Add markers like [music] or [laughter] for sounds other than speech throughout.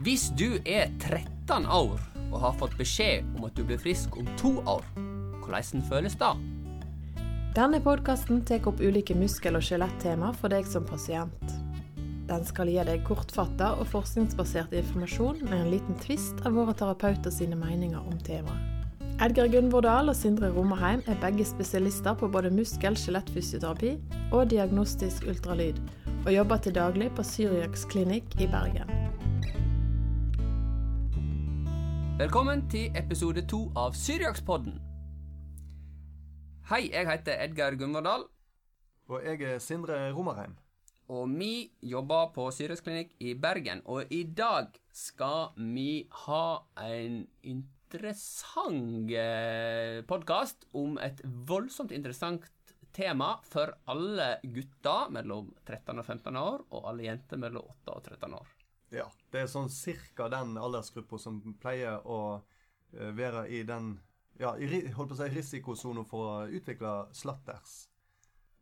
Hvis du er 13 år og har fått beskjed om at du blir frisk om to år, hvordan føles det? Denne podkasten tar opp ulike muskel- og skjelettema for deg som pasient. Den skal gi deg kortfatta og forskningsbasert informasjon med en liten tvist av våre terapeuter sine meninger om temaet. Edgar Gunvordal og Sindre Romerheim er begge spesialister på både muskel-skjelettfysioterapi og diagnostisk ultralyd, og jobber til daglig på Syriaks klinikk i Bergen. Velkommen til episode to av Syriakspodden. Hei, jeg heter Edgar Gunvordal, Og jeg er Sindre Romerheim. og vi jobber på Syriaks klinikk i Bergen. Og i dag skal vi ha en interessant podkast om et voldsomt interessant tema for alle gutter mellom 13 og 15 år, og alle jenter mellom 8 og 13 år. Ja, Det er sånn cirka den aldersgruppa som pleier å eh, være i den ja, i, holdt på å si risikosona for å utvikle slatters.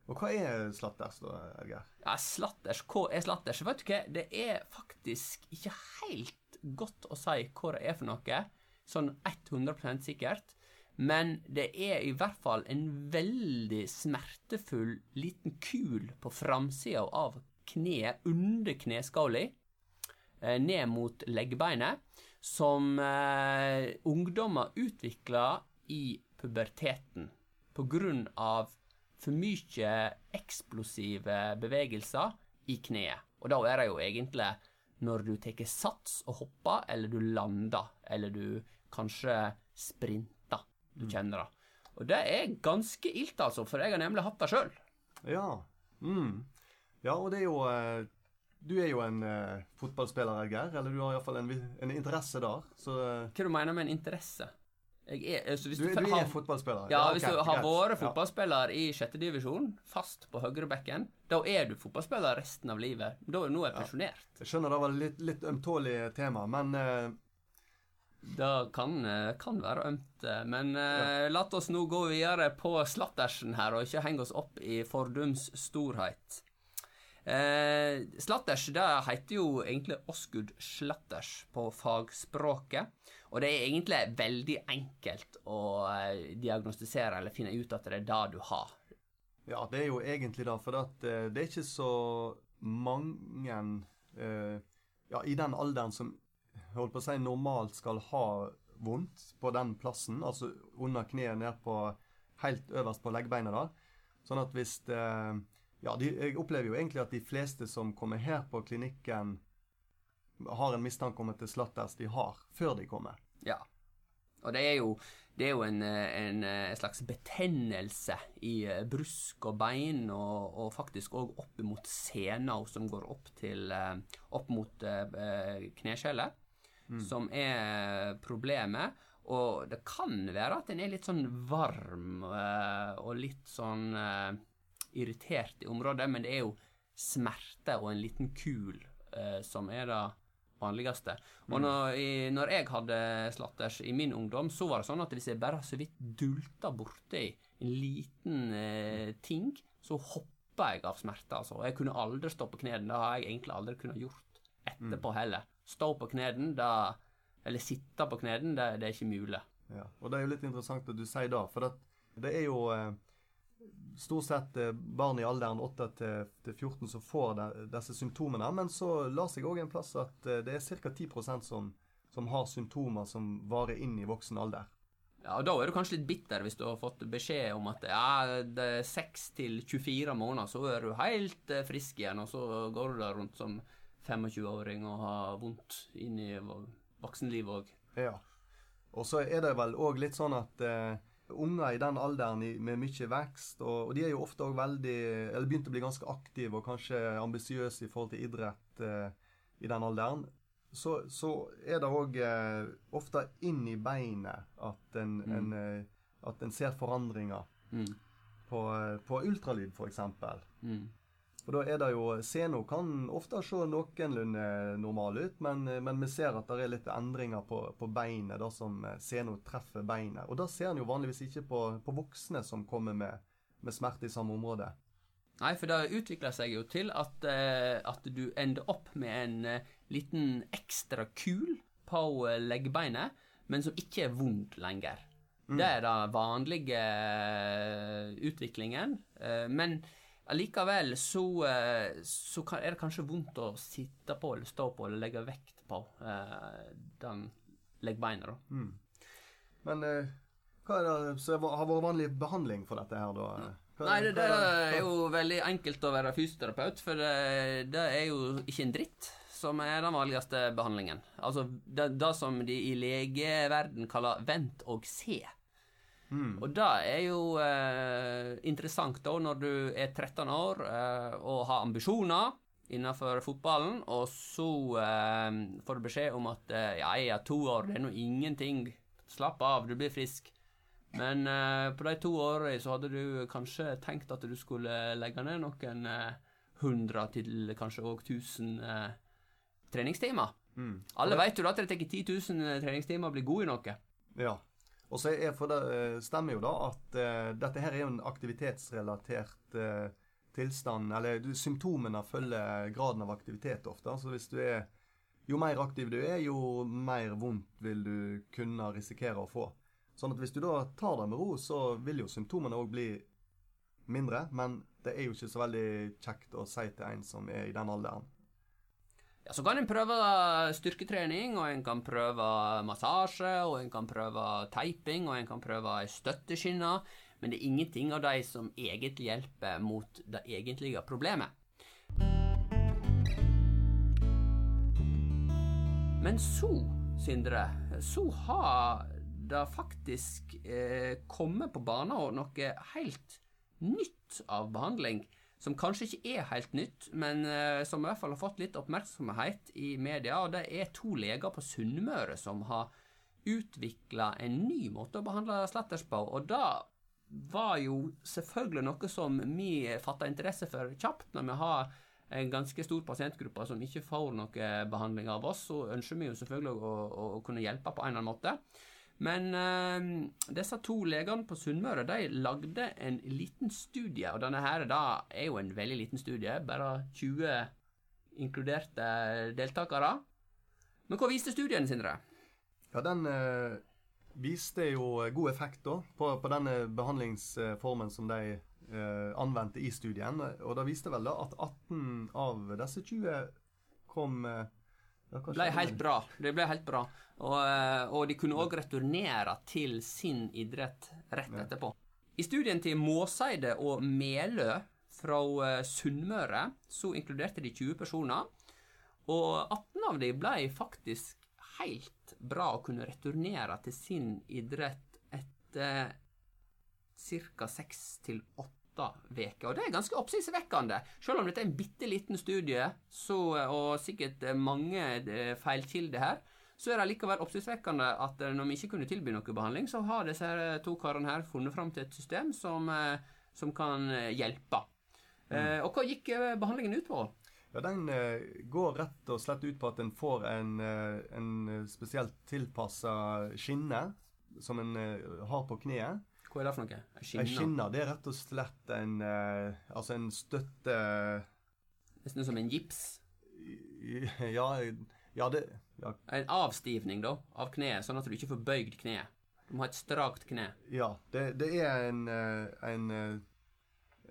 Og hva er slatters, da, Edgar? Ja, slatters. Hva er slatters? Vet du hva, det er faktisk ikke helt godt å si hva det er for noe, sånn 100% sikkert. Men det er i hvert fall en veldig smertefull liten kul på framsida av kneet, under kneskåla, ned mot leggbeinet, som eh, ungdommer utvikler i puberteten av for mye eksplosive bevegelser i kneet. Og da er det jo egentlig når du tar sats og hopper, eller du lander, eller du kanskje sprinter. Du kjenner det. Og det er ganske ilt, altså, for jeg har nemlig hatt det sjøl. Ja. Mm. Ja, og det er jo eh, Du er jo en uh, fotballspiller, Edgar. Eller du har iallfall en, en interesse der. Så uh, Hva du mener med en interesse? Er, altså, hvis du, du, du har, er fotballspiller? Ja, hvis ok, du har vært fotballspiller Ja. i sjette divisjon, fast på høyrebekken, da er du fotballspiller resten av livet. Da er du nå er pensjonert. Jeg skjønner det var litt, litt ømtålig tema, men uh, Det kan, eh, kan være ømt, eh, men eh, la oss nå gå videre på slattersen her, og ikke henge oss opp i fordums storhet. Eh, slatters det heter jo egentlig Osgood Slatters på fagspråket, og det er egentlig veldig enkelt å eh, diagnostisere eller finne ut at det er det du har. Ja, det er jo egentlig det. For at, eh, det er ikke så mange eh, ja, i den alderen som holdt på å si, normalt skal ha vondt på den plassen, altså under kneet ned på helt øverst på leggbeina da. Sånn at hvis det, Ja, de, jeg opplever jo egentlig at de fleste som kommer her på klinikken, har en mistanke om at det er slatters de har, før de kommer. Ja. Og det er jo, det er jo en, en eh, slags betennelse i eh, brusk og bein, og, og faktisk òg opp mot sena som går opp til eh, Opp mot kneskjellet, mm. som er problemet. Og det kan være at en er litt sånn varm og litt sånn irritert i området, men det er jo smerte og en liten kul eh, som er det vanligste. Og når, i, når jeg hadde slatters i min ungdom, så var det sånn at hvis jeg bare så vidt dulta borti en liten eh, ting, så hoppa jeg av smerte. altså. Jeg kunne aldri stå på knærne. Det har jeg egentlig aldri kunnet gjort etterpå heller. Stå på knærne, Eller sitte på knærne, det, det er ikke mulig. Ja, og det er jo litt interessant at du sier det, for at det er jo eh, stort sett eh, barn i alderen 8 til, til 14 som får de, disse symptomene, men så lar seg òg en plass at eh, det er ca. 10% som, som har symptomer som varer inn i voksen alder. Ja, og Da er du kanskje litt bitter hvis du har fått beskjed om at ja, det er 6 til 24 måneder, så er du helt eh, frisk igjen, og så går du der rundt som 25-åring og har vondt inn i voksenlivet òg. Ja. Og så er det vel òg litt sånn at eh, unger i den alderen med mye vekst, og, og de er jo ofte òg veldig Eller begynt å bli ganske aktive og kanskje ambisiøse i forhold til idrett eh, i den alderen. Så, så er det òg eh, ofte inn i beinet at en, en, eh, at en ser forandringer. Mm. På, eh, på ultralyd, f.eks. Mm. Og da er det jo Seno kan ofte se noenlunde normal ut, men, men vi ser at det er litt endringer på, på beinet, da som Seno treffer beinet. Og da ser en jo vanligvis ikke på, på voksne som kommer med, med smerte i samme område. Nei, for det utvikler seg jo til at, eh, at du ender opp med en eh, liten ekstra kul på eh, leggbeinet, men som ikke er vondt lenger. Det er den vanlige eh, utviklingen. eh, Men allikevel så, eh, så kan, er det kanskje vondt å sitte på eller stå på eller legge vekt på eh, den leggbeina, da. Mm. Men eh, hva er det som har vært vanlig behandling for dette her, da? Hva, Nei, det, det er er jo veldig enkelt å være fysioterapeut, for det, det er jo ikke en dritt som er den vanligste behandlingen. Altså det, det som de i legeverden kaller vent og se. Mm. Og det er jo eh, interessant da når du er 13 år eh, og har ambisjoner innenfor fotballen, og så eh, får du beskjed om at eh, ja, jeg har to år, det er nå ingenting. Slapp av, du blir frisk. Men eh, på de to årene så hadde du kanskje tenkt at du skulle legge ned noen eh, hundre til kanskje òg tusen eh, treningstimer. Mm. Alle vet jo at det tar 10 000 treningstimer å bli god i noe. Ja. Og så det eh, stemmer jo da at uh, dette her er jo en aktivitetsrelatert uh, tilstand, eller du- symptomene følger graden av aktivitet ofte. Så hvis du er Jo mer aktiv du er, jo mer vondt vil du kunne risikere å få. Sånn at hvis du da tar det med ro, så vil jo symptomene òg bli mindre. Men det er jo ikke så veldig kjekt å si til en som er i den alderen. Ja, Så kan en prøve styrketrening, og en kan prøve massasje, og en kan prøve teiping, og en kan prøve støtteskinner, men det er ingenting av de som egentlig hjelper mot det egentlige problemet. Men så, Sindre, så har det faktisk eh, kommet på banen noe helt nytt av behandling som kanskje ikke er helt nytt, men eh, som i hvert fall har fått litt oppmerksomhet i media. og Det er to leger på Sunnmøre som har utvikla en ny måte å behandle slatters på. Og det var jo selvfølgelig noe som vi fatta interesse for kjapt. Når vi har en ganske stor pasientgruppe som ikke får noe behandling av oss, så ønsker vi jo selvfølgelig å, å kunne hjelpe på en eller annen måte. Men eh, disse to legene på Sunnmøre de lagde en liten studie, og denne her da er jo en veldig liten studie, bare 20 inkluderte deltakere. Men hva viste studien, Sindre? Ja, den eh, viste jo god effekt da, på, på denne behandlingsformen som de eh, anvendte i studien. Og det viste vel da at 18 av disse 20 kom eh, ja, ble helt bra. Det ble helt bra. Og, eh, og de kunne òg returnere til sin idrett rett etterpå. I studien til Måseide og Melø fra eh, Sunnmøre så inkluderte de 20 personer. Og 18 av de ble faktisk helt bra å kunne returnere til sin idrett etter ca. seks til åtte uker. Og det er ganske oppsiktsvekkende. Selv om dette er en bitte liten studie, så, og sikkert eh, mange eh, feilkilder her, så er det likevel oppsiktsvekkende at eh, når vi ikke kunne tilby noe behandling, så har disse her to karene her funnet fram til et system som, eh, som kan eh, hjelpe. Mm. og hva gikk eh, behandlingen ut på? Ja, Den eh, går rett og slett ut på at en får en, eh, en eh, spesielt tilpassa skinne som en eh, har på kneet. Hva er det for noe? Ei Ei Skinne? skinne det er rett og slett en eh, Altså en støtte Nesten som en gips. Ja, ja det ja, En avstivning, da, av kneet, sånn at du ikke får bøyd kneet. Du må ha et strakt kne. ja det, det er en eh, en, eh,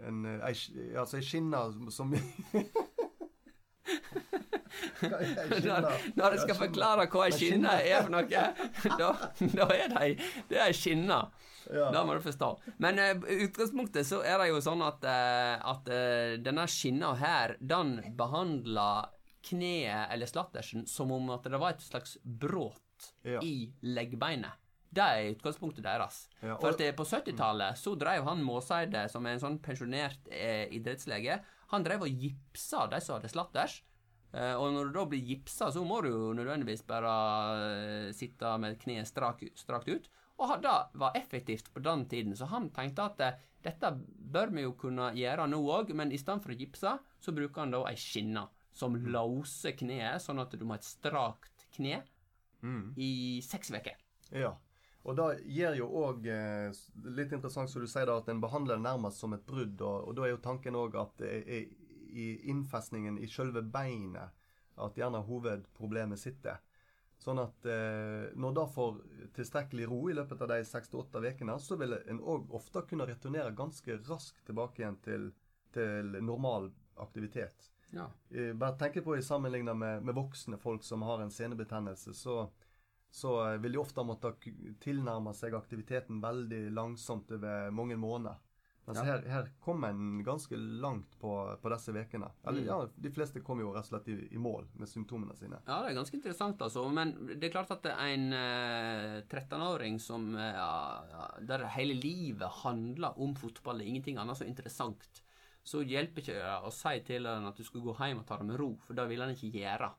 en eh, ei, altså ei skinne som- [laughs] som Hva er ei Når, når jeg skal forklare hva ei skinne er for noe, [laughs] da, da er det det er ei skinne. Ja. Det må du forstå. Men i i utgangspunktet så er det jo sånn at, uh, at uh, denne skinna her, den behandler kneet eller slattersen som om at det var et slags brudd Ja. i leggbeinet. Det er utgangspunktet deres. Ja, og- For at eh, på 70-tallet så drev han Måseide, som er en sånn pensjonert eh, idrettslege, han drev og gipsa de som hadde slatters. Eh, og når du da blir gipsa, så må du jo nødvendigvis bare eh, sitte med kneet strak, strakt ut. Og det var effektivt på den tiden, så han tenkte at eh, dette bør vi jo kunne gjøre nå òg, men i stedet for å gipse, så bruker han da ei skinne som låser kneet, sånn at du må ha et strakt kne Mm. i seks uker. Ja. Og det gir jo òg litt interessant som du sier da, at en behandler det nærmest som et brudd. Og, og da er jo tanken òg at det er i innfestningen i selve beinet at gjerne hovedproblemet sitter. Sånn at eh, når da får tilstrekkelig ro i løpet av de seks til åtte ukene, så vil en òg ofte kunne returnere ganske raskt tilbake igjen til, til normal aktivitet. Ja. Eh, bare tenk på i sammenligna med, med voksne folk som har en senebetennelse, så, så eh, vil de ofte måtte tilnærme seg aktiviteten veldig langsomt over mange måneder. Mens Ja. her, her kom en ganske langt på, på disse ukene. Mm. ja, de fleste kom jo rett og slett i, i mål med symptomene sine. Ja, det er ganske interessant, altså. Men det er klart at en eh, 13-åring som eh, ja, Der hele livet handler om fotball, det er ingenting annet så interessant, så hjelper ikke det å si til han at du skal gå hjem og ta det med ro, for det vil han ikke gjøre.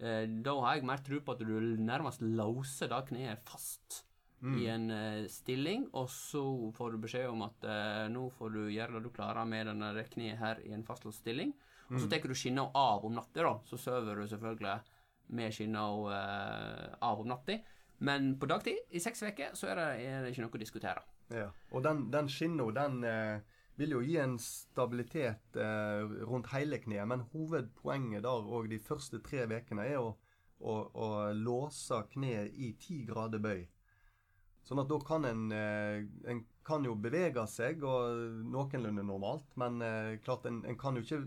Eh, da har jeg mer tro på at du nærmest låser det kneet fast i en uh, stilling, og så får du beskjed om at uh, nå får du gjøre det du klarer med denne kneet her i en fastlåst stilling. Og så tar du skinna av om natta, da. Så sover du selvfølgelig med skinna uh, av om natta. Men på dagtid, i seks uker, så er det, er det ikke noe å diskutere. Ja. Og den, den skinna, den eh, vil jo gi en stabilitet eh, rundt hele kneet, men hovedpoenget der og de første tre ukene er å, å, å låse kneet i ti grader bøy. Sånn at da kan en, eh, en kan jo bevege seg og noenlunde normalt, men eh, klart en, en kan jo ikke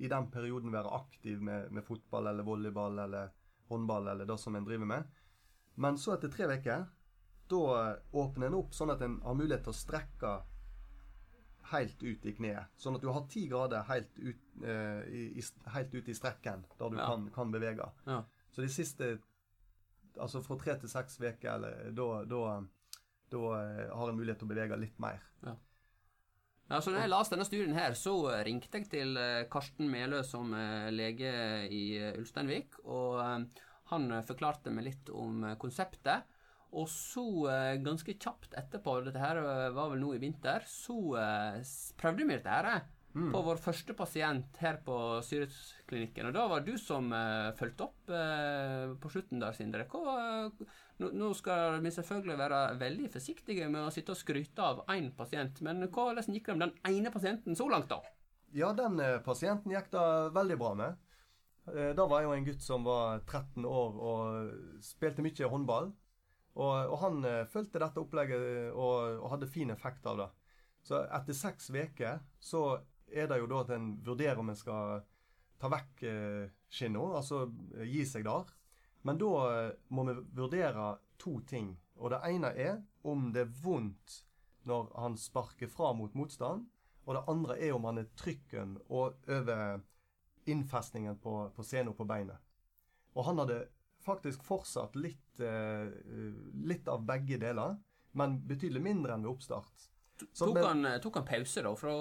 i den perioden være aktiv med, med fotball eller volleyball eller håndball eller det som en driver med. Men så etter tre uker, da åpner en opp sånn at en har mulighet til å strekke helt ut i kneet. Sånn at du har ti grader helt ut, eh, i, i, helt ut i strekken, der du Ja. kan, kan bevege. Ja. Så de siste Altså fra tre til seks uker, da, eh, har en mulighet til å bevege litt mer. Ja, så når jeg leste denne studien her, så ringte jeg til eh, Karsten Melø som lege i eh, Ulsteinvik, og han forklarte meg litt om konseptet. Og så, ganske kjapt etterpå, dette her var vel nå i vinter, så prøvde vi dette her eh, på vår første pasient her på Syresklinikken. Og da var det du som uh, fulgte opp uh, på slutten der, Sindre. Hva, eh, nå, nå skal vi selvfølgelig være veldig forsiktige med å sitte og skryte av én pasient, men hvordan gikk det med den ene pasienten så langt, da? Ja, den uh, pasienten gikk det veldig bra med. Da var jo en gutt som var 13 år og spilte mye håndball. Og, og han fulgte dette opplegget og, og hadde fin effekt av det. Så etter seks uker så er det jo da at en vurderer om en skal ta vekk eh, skinna, altså eh, gi seg der. Men da eh, må vi vurdere to ting. Og det ene er om det er vondt når han sparker fra mot motstand. Og det andre er om han er trykken og over innfestningen på, på scenen på beinet. Og han hadde faktisk fortsatt litt, litt av begge deler, men betydelig mindre enn ved oppstart. Så Tok men, han, eh, tok han pause, da, fra,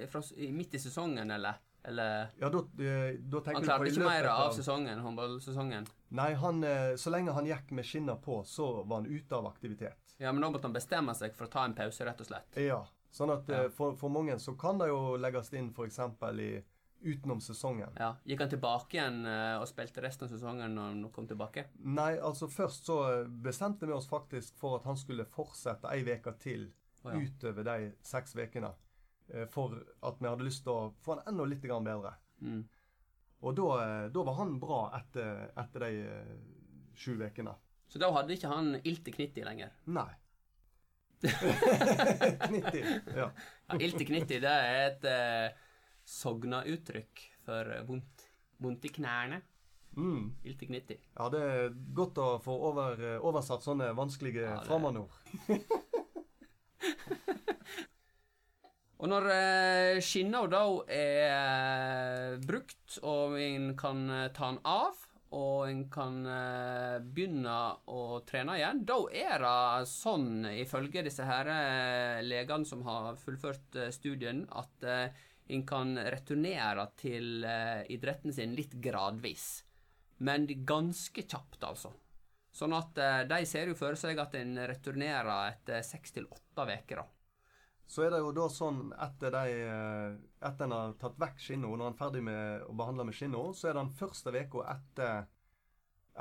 eh, fra midt i sesongen, eller? Eller Ja, da, eh, da Han klarte ikke mer av, av sesongen, håndballsesongen? Nei, han, så lenge han gikk med skinner på, så var han ute av aktivitet. Ja, men da måtte han bestemme seg for å ta en pause, rett og slett. Ja. Sånn at Ja. for, for mange så kan det jo legges inn f.eks. i utenom sesongen. Ja, Gikk han tilbake igjen og spilte resten av sesongen når han kom tilbake? Nei, altså først så bestemte vi oss faktisk for at han skulle fortsette ei uke til Ja. utover de seks ukene. eh, For at vi hadde lyst til å få han enda litt bedre. Mm. Og da, eh, da var han bra etter, etter de eh, sju ukene. Så da hadde ikke han ilt i knitti lenger. Nei. [laughs] 90. Ja. Ja, ilt i knitti, det er et eh, sogna-uttrykk for vondt, vondt i knærne. Mm. Ilt i knitti. ja, det er godt å få over, oversatt sånne vanskelige Ja, det- [laughs] Og når eh, skinna da er brukt, og en kan eh, ta den av, og en kan eh, begynne å trene igjen, da er det sånn, ifølge disse her legene som har fullført studien, at en kan returnere til idretten sin litt gradvis. Men ganske kjapt, altså. Sånn at de ser jo for seg at en returnerer etter seks til åtte uker, da. Så er det jo da sånn etter de eh, Etter en har tatt vekk skinna, når en er ferdig med å behandle med skinna, så er den første uka etter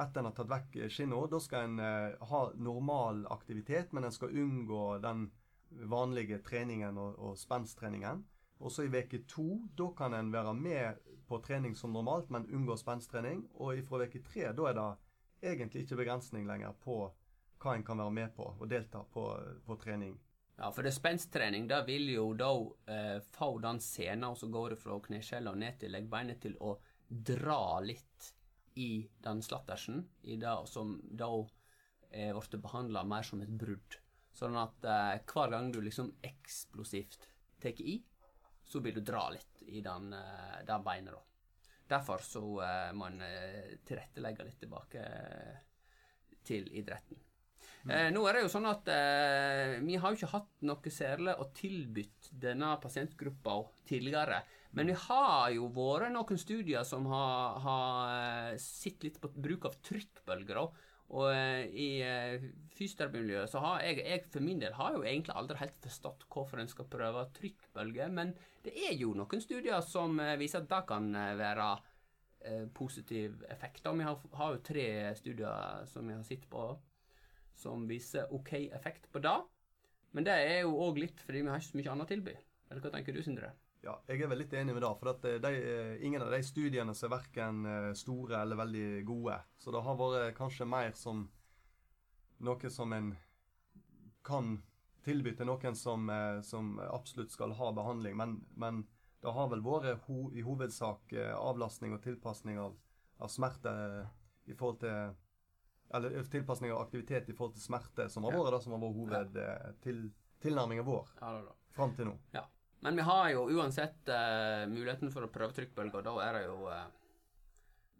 etter en har tatt vekk skinna, da skal en eh, ha normal aktivitet, men en skal unngå den vanlige treningen og, og spensttreningen. Og så i uke to, da kan en være med på trening som normalt, men unngå spensttrening. Og ifra uke tre da er det egentlig ikke begrensning lenger på hva en kan være med på og delta på, på trening. Ja, for det spensttrening da vil jo da eh, få den sena som går fra kneskjella og ned til leggbeinet, til å dra litt i den slattersen, i det som da er blitt behandla mer som et brudd. Sånn at eh, hver gang du liksom eksplosivt tar i, så vil du dra litt i den, eh, det beinet, da. Derfor så eh, må en eh, tilrettelegge litt tilbake eh, til idretten. Eh, nå er det jo sånn at eh, vi har jo ikke hatt noe særlig å tilbytte denne pasientgruppa tidligere. Men vi har jo vært noen studier som har, har eh, sett litt på bruk av trykkbølger. da. Og eh, i eh, fysioterapimiljøet så har jeg, jeg for min del har jo egentlig aldri helt forstått hvorfor en skal prøve trykkbølger, men det er jo noen studier som eh, viser at det kan være eh, positiv effekt. Og vi har, har jo tre studier som vi har sett på som viser OK effekt på det. Men det er jo òg litt fordi vi har ikke så mye annet å tilby. Eller hva tenker du, Sindre? Ja, jeg er vel litt enig med det. For eh, de, eh, ingen av de studiene er verken eh, store eller veldig gode. Så det har vært kanskje mer som noe som en kan tilby til noen som, som absolutt skal ha behandling. Men, men det har vel vært ho, i hovedsak avlastning og tilpasning av, av smerte i forhold til Eller eh, tilpasning av aktivitet i forhold til smerte som har Ja. vært det som har vært hoved, eh, til, vår Ja, da. fram til nå. Ja. Men vi har jo uansett uh, muligheten for å prøve trykkbølger. Da er det jo uh,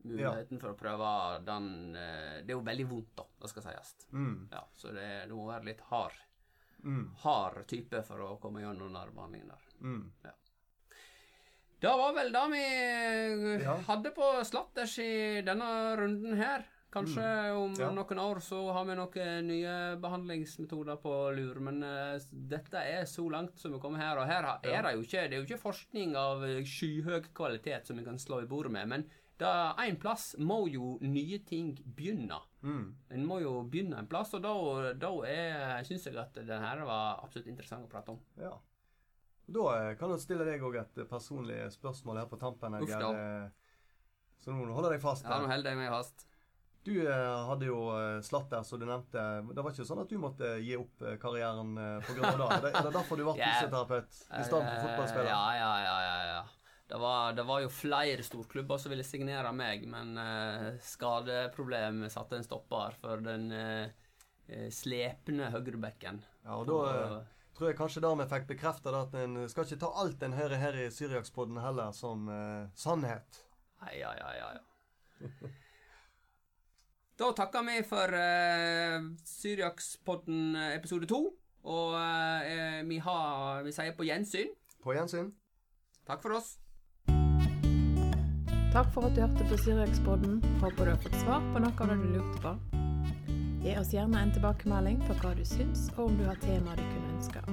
muligheten for å prøve den uh, Det er jo veldig vondt, da, det skal sies. Mm, Ja, så det, det må være litt hard, mm, hard type for å komme gjennom den behandlingen der. mm. Det var vel det vi Ja. hadde på Slatters i denne runden her. Kanskje om Mm. Ja. noen år så har vi noen nye behandlingsmetoder på lur, men eh, dette er så langt som vi kommer her. Og her er det jo ikke Det er jo ikke forskning av eh, skyhøy kvalitet som vi kan slå i bordet med, men da en plass må jo nye ting begynne. Mm. En må jo begynne en plass, og da, da syns jeg at den her var absolutt interessant å prate om. Ja. Da eh, kan jeg stille deg òg et eh, personlig spørsmål her på tampen. Uff da. Eh, Så nå holder jeg fast. Ja, nå holder jeg meg fast. Du eh, hadde jo slatt der, som du nevnte. Det var ikke sånn at du måtte gi opp eh, karrieren pga. det? Er det- Er derfor du ble [laughs] fysioterapeut i stedet for fotballspiller? Eh, Ja, ja, ja, ja, ja. Det var, det var jo flere storklubber som ville signere meg, men uh, skadeproblem satte en stopper for den uh, slepne høyrebekken. Ja, og da Uh, tror jeg kanskje dermed fikk bekrefta at en skal ikke ta alt en hører her i Syriakspodden heller som eh, sannhet. Ja, ja, ja, ja. [laughs] Da takker vi for uh, Syriakspodden episode to. Og uh, vi, har, vi sier på gjensyn. På gjensyn. Takk for oss. Takk for at du hørte på Syriakspodden. Håper du har fått svar på noe av det du lurte på. Gi oss gjerne en tilbakemelding på hva du syns, og om du har temaer du kunne ønske